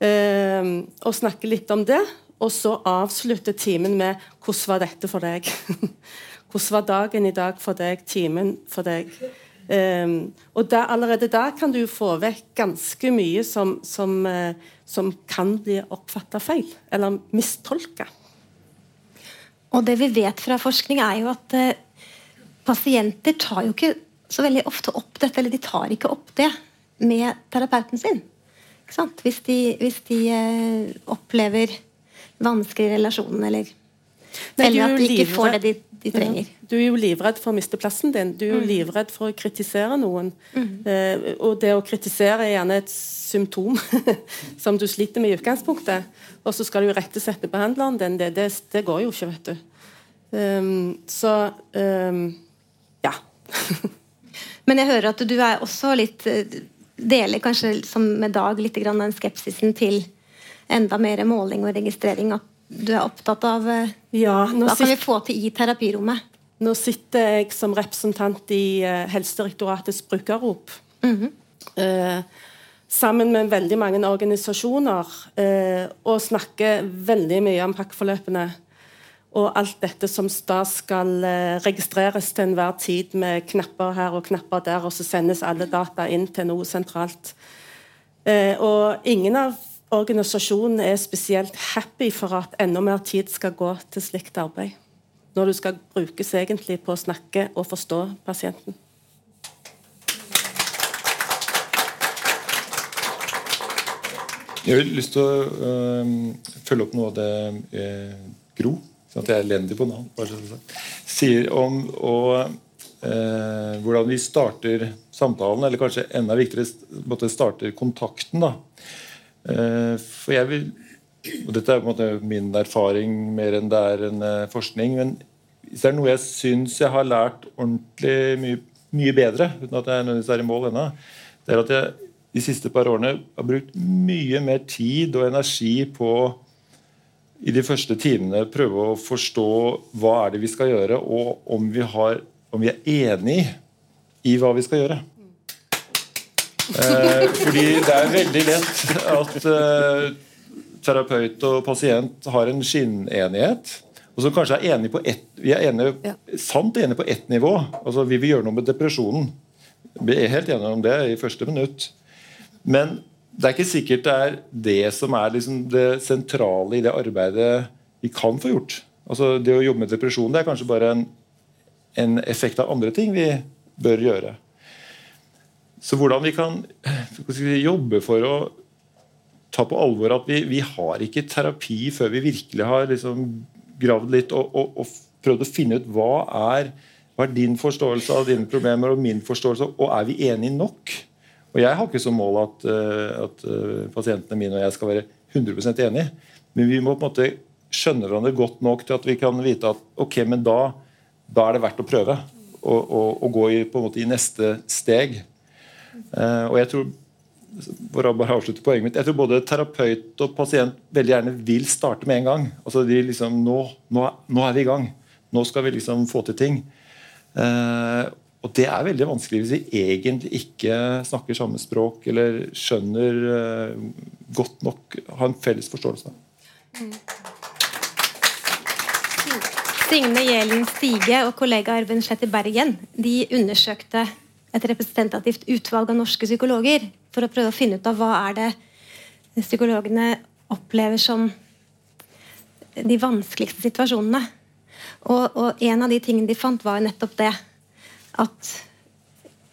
Um, og snakke litt om det. Og så avslutte timen med 'Hvordan var dette for deg?' Hvordan var dagen i dag for deg, timen for deg? Um, og der, Allerede der kan du få vekk ganske mye som, som, uh, som kan bli oppfatta feil, eller mistolka. Og det vi vet fra forskning, er jo at uh, pasienter tar jo ikke så veldig ofte opp dette, eller de tar ikke opp det med terapeuten sin. Hvis de, hvis de uh, opplever vanskelig relasjon, eller, eller at de ikke får det de de trenger. Ja. Du er jo livredd for å miste plassen din. Du er jo mm. livredd for å kritisere noen. Mm. Eh, og det å kritisere er gjerne et symptom som du sliter med i utgangspunktet. Og så skal du rettesette behandleren din. Det, det, det går jo ikke, vet du. Um, så um, ja. Men jeg hører at du er også litt eh, Deler kanskje som med Dag litt den skepsisen til enda mer måling og registrering. At du er opptatt av eh, ja, Hva kan vi få til i terapirommet? Nå sitter jeg som representant i uh, Helsedirektoratets brukerrop. Mm -hmm. eh, sammen med veldig mange organisasjoner eh, og snakker veldig mye om pakkeforløpene. og alt dette som da skal eh, registreres til enhver tid med knapper her og knapper der, og så sendes alle data inn til noe sentralt. Eh, og ingen av organisasjonene er spesielt happy for at enda mer tid skal gå til slikt arbeid. Når du skal brukes egentlig på å snakke og forstå pasienten. Jeg har lyst til å øh, følge opp noe av det øh, Gro sånn at jeg er elendig på navn, sier om og, øh, hvordan vi starter samtalen, eller kanskje enda viktigere starter kontakten. da. Uh, for jeg vil, og Dette er på en måte min erfaring mer enn det er en uh, forskning. Men hvis det er noe jeg syns jeg har lært ordentlig mye, mye bedre, uten at jeg nødvendigvis er i mål ennå, det er at jeg de siste par årene har brukt mye mer tid og energi på i de første timene prøve å forstå hva er det vi skal gjøre, og om vi, har, om vi er enig i hva vi skal gjøre. Eh, fordi det er veldig lett at eh, terapeut og pasient har en skinnenighet. Og som kanskje er enige på ett, vi er enige, ja. sant enige på ett nivå. altså Vi vil gjøre noe med depresjonen. Vi er helt enige om det i første minutt. Men det er ikke sikkert det er det som er liksom det sentrale i det arbeidet vi kan få gjort. Altså Det å jobbe med depresjon det er kanskje bare en, en effekt av andre ting vi bør gjøre. Så hvordan vi kan jobbe for å ta på alvor at vi, vi, har ikke terapi før vi virkelig har liksom gravd litt og, og, og, prøvd å finne ut hva er, hva er din forståelse av dine problemer og min forståelse, og er vi enige nok? Og Jeg har ikke som mål at, eh, at eh, pasientene mine og jeg skal være 100% enige, men vi må på en måte skjønne hverandre godt nok til at vi kan vite at ok, men da, da er det verdt å prøve. og gå i, på en måte, i neste steg. Uh, og jeg tror for å bare avslutte poenget mitt, jeg tror både terapeut og pasient veldig gjerne vil starte med en gang. Altså de liksom, nå, nå, nå er vi i gang. Nå skal vi liksom få til ting. Uh, og det er veldig vanskelig hvis vi egentlig ikke snakker samme språk eller skjønner uh, godt nok, har en felles forståelse. Mm. Signe Gjelen Stige og kollega Arven Slett i Bergen de undersøkte et representativt utvalg av norske psykologer for å prøve å finne ut av hva er det psykologene opplever som de vanskeligste situasjonene. Og, og en av de tingene de fant, var nettopp det at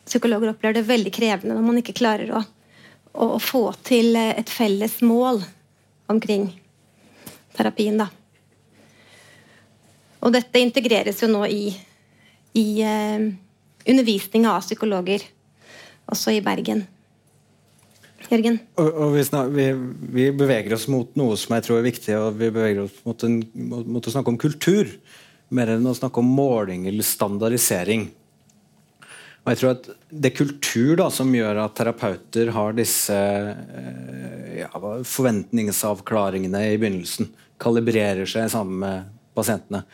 psykologer opplever det veldig krevende når man ikke klarer å, å, å få til et felles mål omkring terapien. da. Og dette integreres jo nå i, i eh, undervisning av psykologer, også i Bergen. Jørgen? Og, og vi, snak, vi, vi, beveger oss mot noe som jeg tror er viktig, og vi beveger oss mot, en, mot, mot å snakke om kultur. Mer enn å snakke om måling eller standardisering. Og jeg tror at Det er kultur da, som gjør at terapeuter har disse eh, ja, forventningsavklaringene i begynnelsen. Kalibrerer seg sammen med pasientene.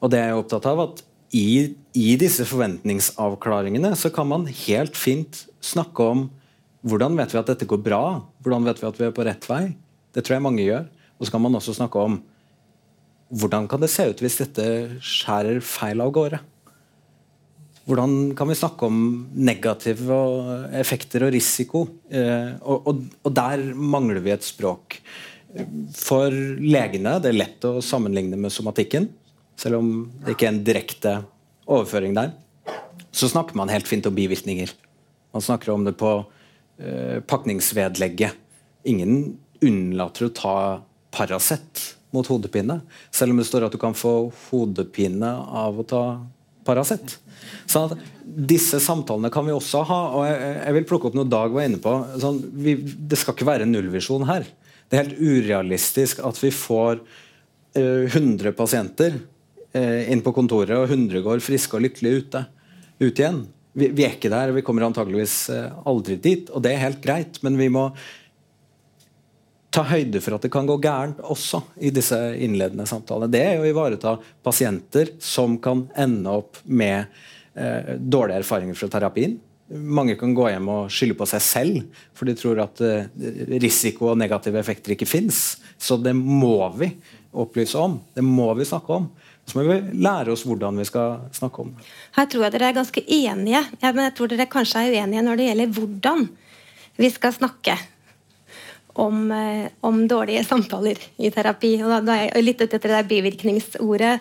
Og det er jeg opptatt av at i, i, disse forventningsavklaringene så kan man helt fint snakke om hvordan vet vi at dette går bra? Hvordan vet vi at vi er på rett vei? Det tror jeg mange gjør. Og så kan man også snakke om hvordan kan det se ut hvis dette skjærer feil av gårde? Hvordan kan vi snakke om negative effekter og risiko? Eh, og, og, og, der mangler vi et språk. For legene det er lett å sammenligne med somatikken, selv om det ikke er en direkte overføring der. Så snakker man helt fint om bivirkninger. Man snakker om det på eh, pakningsvedlegget. Ingen unnlater å ta Paracet mot hodepine, selv om det står at du kan få hodepine av å ta Paracet. Sånn disse samtalene kan vi også ha. og Jeg, jeg vil plukke opp noe Dag var inne på. Sånn, vi, det skal ikke være en nullvisjon her. Det er helt urealistisk at vi får uh, eh, 100 pasienter inn på kontoret, og 100 går friske og lykkelige ute, ut igjen. Vi, vi, er ikke der, vi kommer antageligvis uh, aldri dit, og det er helt greit. Men vi må ta høyde for at det kan gå gærent også i disse innledende samtalene. Det er å ivareta pasienter som kan ende opp med eh, dårlige erfaringer fra terapien. Mange kan gå hjem og skylde på seg selv, for de tror at eh, risiko og negative effekter ikke fins. Så det må vi opplyse om. Det må vi snakke om. Så må vi lære oss hvordan vi skal snakke om det. Her tror jeg dere er ganske enige, ja, men jeg tror dere kanskje er uenige når det gjelder hvordan vi skal snakke om, eh, om dårlige samtaler i terapi. Og da, da er litt ute etter det der bivirkningsordet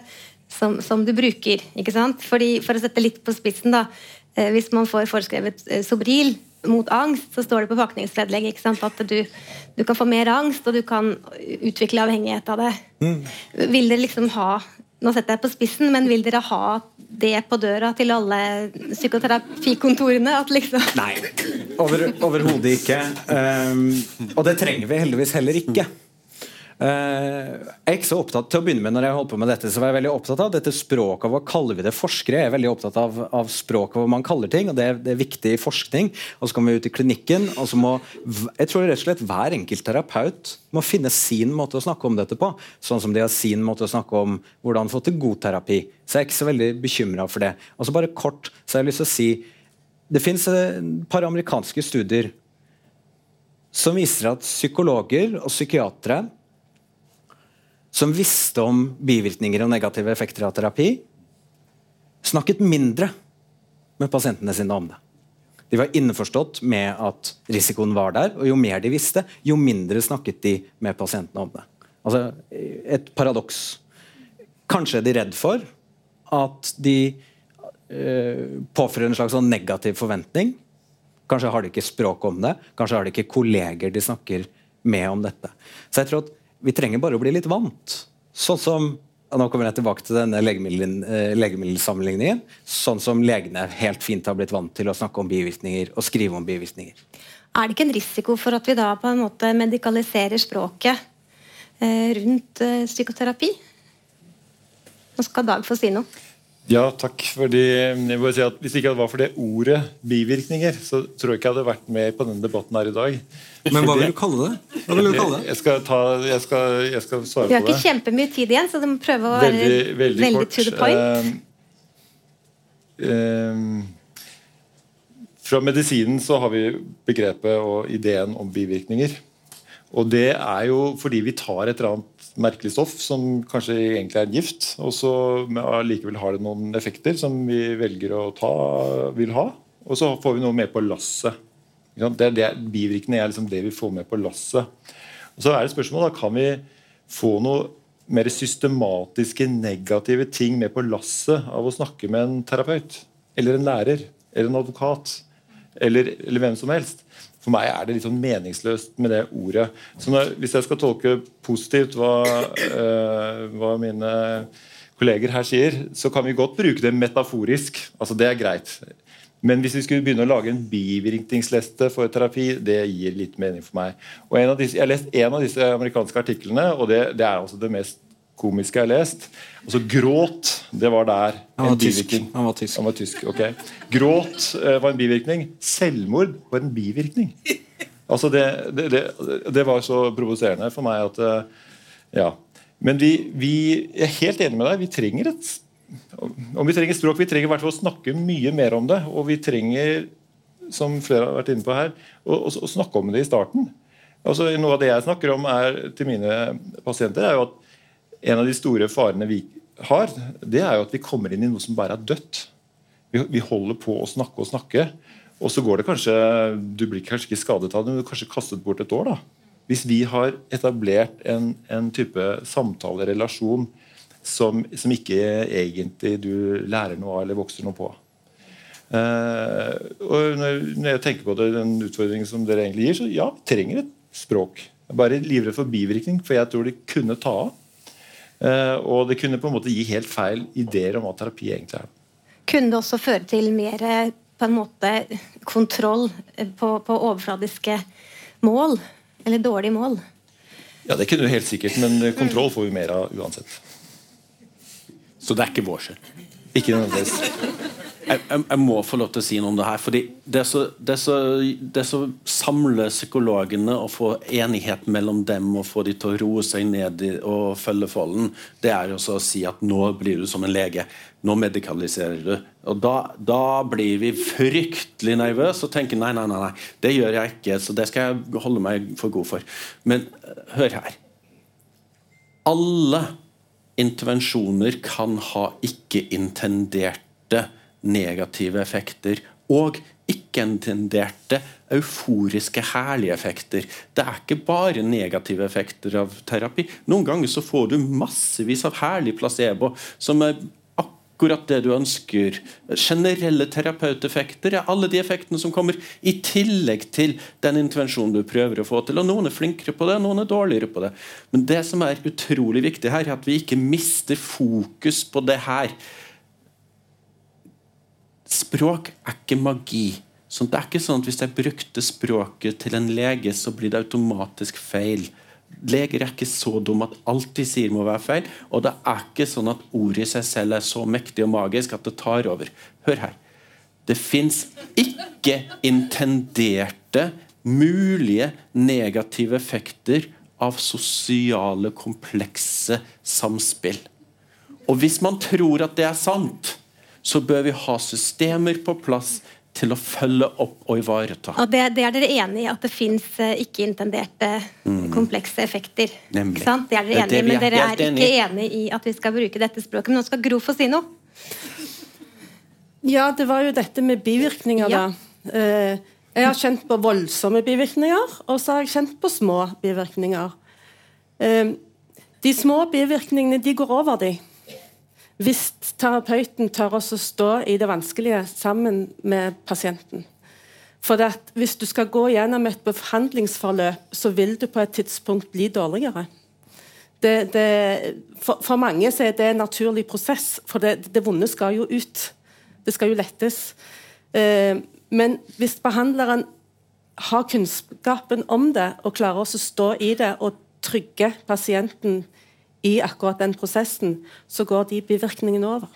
som, som, du bruker. ikke sant? Fordi, for å sette litt på spissen, da. Eh, hvis man får foreskrevet eh, Sobril mot angst, så står det på pakningsvedlegg at du, du, kan få mer angst, og du kan utvikle avhengighet av det. Mm. Vil dere liksom ha nå setter jeg på spissen, men vil dere ha det på døra til alle psykoterapikontorene? At liksom Nei, overhodet ikke. Um, og det trenger vi heldigvis heller ikke. Uh, jeg er ikke så opptatt til å begynne med når jeg holdt på med dette, så var jeg veldig opptatt av dette språket. Hva kaller vi det? Forskere jeg er veldig opptatt av, av språket hvor man kaller ting. og det det er, viktig i forskning. Og så kommer vi ut i klinikken, og så må jeg tror rett og slett hver enkelt terapeut må finne sin måte å snakke om dette på. Sånn som de har sin måte å snakke om hvordan få til god terapi. Så jeg er ikke så veldig bekymra for det. Og så bare kort, så har jeg lyst til å si det fins et par amerikanske studier som viser at psykologer og psykiatere som visste om bivirkninger og negative effekter av terapi, snakket mindre med pasientene sine om det. De var innforstått med at risikoen var der, og jo mer de visste, jo mindre snakket de med pasientene om det. Altså, Et paradoks. Kanskje er de redd for at de eh, påfører en slags sånn negativ forventning. Kanskje har de ikke språk om det, kanskje har de ikke kolleger de snakker med om dette. Så jeg tror at vi trenger bare å bli litt vant. Sånn som nå kommer jeg tilbake til denne eh, legemiddelsammenligningen. Sånn som legene helt fint har blitt vant til å snakke om bivirkninger og skrive om bivirkninger. Er det ikke en risiko for at vi da på en måte medikaliserer språket eh, rundt eh, psykoterapi? Nå skal Dag få si noe. Ja, takk. Fordi, jeg må si at Hvis det ikke var for det ordet bivirkninger, så tror jeg ikke jeg hadde vært med på denne debatten her i dag. Men hva vil du kalle det? Hva vil du kalle det? Jeg skal, ta, jeg skal, jeg skal svare på det. Vi har ikke kjempemye tid igjen, så du må prøve å være veldig, veldig, veldig to the point. Uh, uh, fra medisinen så har vi begrepet og ideen om bivirkninger. Og det er jo fordi vi tar et eller annet merkelig stoff som kanskje egentlig er gift, og så likevel har det noen effekter som vi velger å ta, vil ha. Og så får vi noe med på lasset. Det, det, bivirkningene er liksom det vi får med på lasset. Og Så er det spørsmålet kan vi få noe mer systematiske negative ting med på lasset av å snakke med en terapeut. Eller en lærer. Eller en advokat. Eller, eller hvem som helst. For meg er det litt sånn meningsløst med det ordet. Så når, Hvis jeg skal tolke positivt hva, øh, hva, mine kolleger her sier, så kan vi godt bruke det metaforisk. altså Det er greit. Men hvis vi skulle begynne å lage en bivirkningsliste for terapi, det gir litt mening for meg. Og disse, Jeg har lest en av disse amerikanske artiklene, og det, det er altså det mest komiske jeg har lest. Altså Gråt, det var der. Han var tysk. Han var tysk. Han var tysk ok. Gråt uh, var en bivirkning. Selvmord var en bivirkning. Altså det, det, det, det var så provoserende for meg at uh, Ja. Men vi, vi, jeg er helt enig med deg. Vi trenger et om vi trenger språk, vi trenger hvert å snakke mye mer om det. Og vi trenger, som flere har vært inne på her, å, å, å snakke om det i starten. Altså, noe av det jeg snakker om er, til mine pasienter, er jo at en av de store farene vi har, det er jo at vi kommer inn i noe som bare er dødt. Vi, vi holder på å snakke og snakke, og så går det kanskje Du blir kanskje ikke skadet av det, men du kanskje kastet bort et år. da. Hvis vi har etablert en, en type samtalerelasjon som, som, ikke egentlig du lærer noe av eller vokser noe på. Uh, og når, når, jeg tenker på det, den utfordringen som dere egentlig gir, så ja, vi trenger et språk. Jeg er bare livredd for bivirkning, for jeg tror det kunne ta av. Eh, og det kunne på en måte gi helt feil ideer om hva terapi egentlig er. Kunne det også føre til mer på en måte kontroll på, på overfladiske mål? Eller dårlige mål? Ja, det kunne du helt sikkert, men kontroll får vi mer av uansett. Så det er ikke vår skyld? Ikke nødvendigvis jeg, jeg, må få lov til å si noe om det her. fordi Det som samler psykologene å få enighet mellom dem og få de til å roe seg ned og følge folden, det er jo å si at nå blir du som en lege. Nå medikaliserer du. Og Da, da blir vi fryktelig nervøse og tenker nei, nei, nei, nei, det gjør jeg ikke. Så det skal jeg holde meg for god for. Men hør her. alle intervensjoner kan ha ikke-intenderte negative effekter. Og ikke-intenderte euforiske, herlige effekter. Det er ikke bare negative effekter av terapi. Noen ganger så får du massevis av herlig placebo som er akkurat det du ønsker. Generelle terapeuteffekter er alle de effektene som kommer i tillegg til den intervensjonen du prøver å få til. og Noen er flinkere på det, noen er dårligere på det. Men det som er utrolig viktig her, er at vi ikke mister fokus på det her. Språk er ikke magi. Så det er ikke sånn at Hvis jeg brukte språket til en lege, så blir det automatisk feil. Leger er ikke så dumme at alt de sier må være feil. Og det er ikke sånn at ordet i seg selv er så mektig og magisk at det tar over. Hør her. Det fins ikke intenderte, mulige negative effekter av sosiale, komplekse samspill. Og hvis man tror at det er sant, så bør vi ha systemer på plass til å følge opp og ivareta. Og det, det er dere enig i, at det fins uh, ikke-intenderte, mm. komplekse effekter? Nemlig. Det er dere enig i, men dere er ikke enig i at vi skal bruke dette språket. Men nå skal Gro få si noe. Ja, det var jo dette med bivirkninger, ja. da. Uh, jeg har kjent på voldsomme bivirkninger, og så har jeg kjent på små bivirkninger. Uh, de små bivirkningene de går over, de. Hvis terapeuten tør å stå i det vanskelige sammen med pasienten. For Hvis du skal gå gjennom et behandlingsforløp, så vil du på et tidspunkt bli dårligere. Det, det, for, for, mange er det en naturlig prosess, for det, det, vonde skal jo ut. Det skal jo lettes. Eh, men hvis behandleren har kunnskapen om det og klarer å stå i det og trygge pasienten i akkurat den prosessen, så går de bivirkningene over.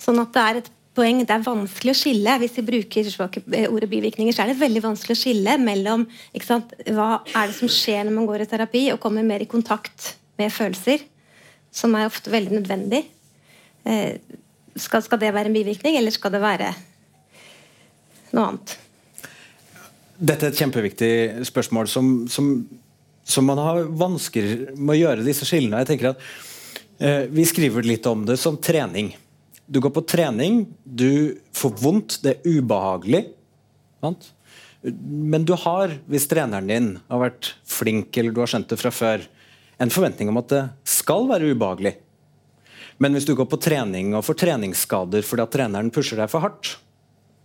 Sånn at det er et poeng, det er vanskelig å skille hvis vi bruker eh, ordet bivirkninger, så er det veldig vanskelig å skille mellom sant, hva er det som skjer når man går i terapi og kommer mer i kontakt med følelser, som er ofte veldig nødvendig. Eh, skal, skal, det være en bivirkning, eller skal det være noe annet? Dette er et kjempeviktig spørsmål som, som så man har vansker med å gjøre disse skillene. Jeg tenker at eh, Vi skriver litt om det som trening. Du går på trening, du får vondt, det er ubehagelig. Sant? Men du har, hvis treneren din har vært flink eller du har skjønt det fra før, en forventning om at det skal være ubehagelig. Men hvis du går på trening og får treningsskader fordi at treneren pusher deg for hardt,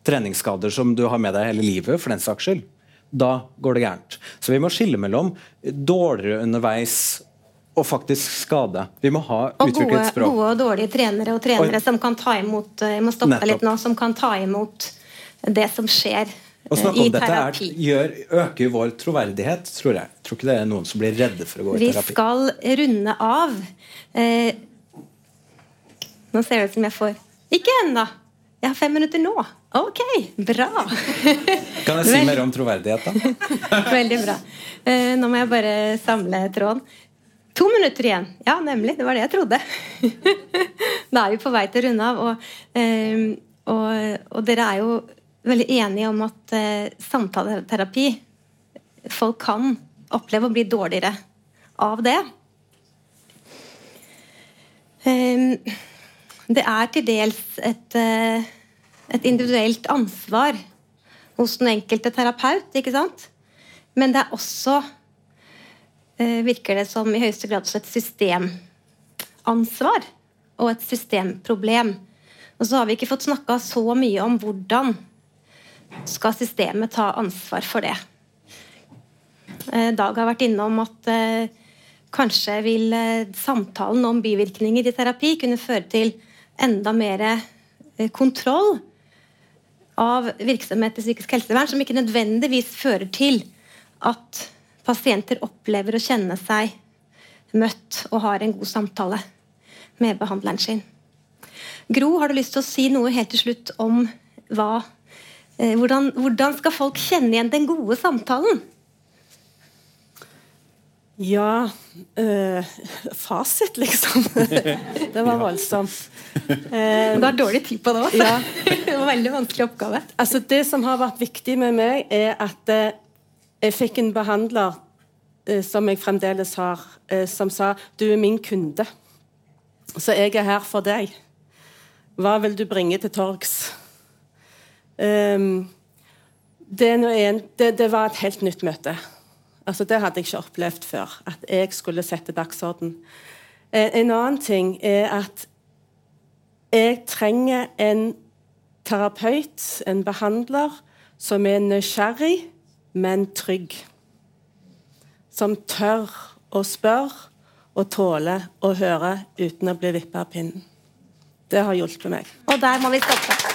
treningsskader som du har med deg hele livet, for den saks skyld, da går det gærent. Så vi må skille mellom dårligere underveis og faktisk skade. Vi må ha og utviklet språk. Gode og dårlige trenere og trenere og, som kan ta imot jeg må stoppe nettopp. litt nå, som kan ta imot det som skjer å snakke om dette er, gjør, øker vår troverdighet, tror jeg. Jeg tror ikke det er noen som blir redde for å gå i terapi. Vi skal runde av. Eh, nå ser det ut som jeg får Ikke ennå! Jeg har fem minutter nå. Ok, bra. kan jeg si mer om troverdighet, da? Veldig bra. Uh, nå må jeg bare samle tråden. To minutter igjen. Ja, nemlig. Det var det jeg trodde. da er vi på vei til å runde av. Og, uh, og, og, dere er jo veldig enige om at uh, samtaleterapi Folk kan oppleve å bli dårligere av det. Det er til dels et et individuelt ansvar hos den enkelte terapeut. ikke sant? Men det er også, eh, virker det som, i høyeste grad et systemansvar og et systemproblem. Og så har vi ikke fått snakka så mye om hvordan skal systemet ta ansvar for det. Eh, Dag har vært innom at eh, kanskje vil eh, samtalen om bivirkninger i terapi kunne føre til enda mer eh, kontroll av virksomhet i psykisk helsevern som ikke nødvendigvis fører til at pasienter opplever å kjenne seg møtt og har en god samtale med behandleren sin. Gro, har du lyst til å si noe helt til slutt om hva, eh, hvordan, hvordan skal folk kjenne igjen den gode samtalen? Ja øh, Fasit, liksom. det var voldsomt. Men du har dårlig tid på det òg. Ja. det var veldig vanskelig oppgave. Altså Det som har vært viktig med meg, er at eh, jeg fikk en behandler eh, som jeg fremdeles har, eh, som sa 'Du er min kunde, så jeg er her for deg'. Hva vil du bringe til torgs? Um, det, det, det, var et helt nytt møte. Altså, det hadde jeg ikke opplevd før. At jeg skulle sette dagsorden. En, en annen ting er at jeg trenger en terapeut, en behandler, som er nysgjerrig, men trygg. Som tør å spørre og tåle å høre uten å bli vippa av pinnen. Det har hjulpet meg. Og der må vi stoppe.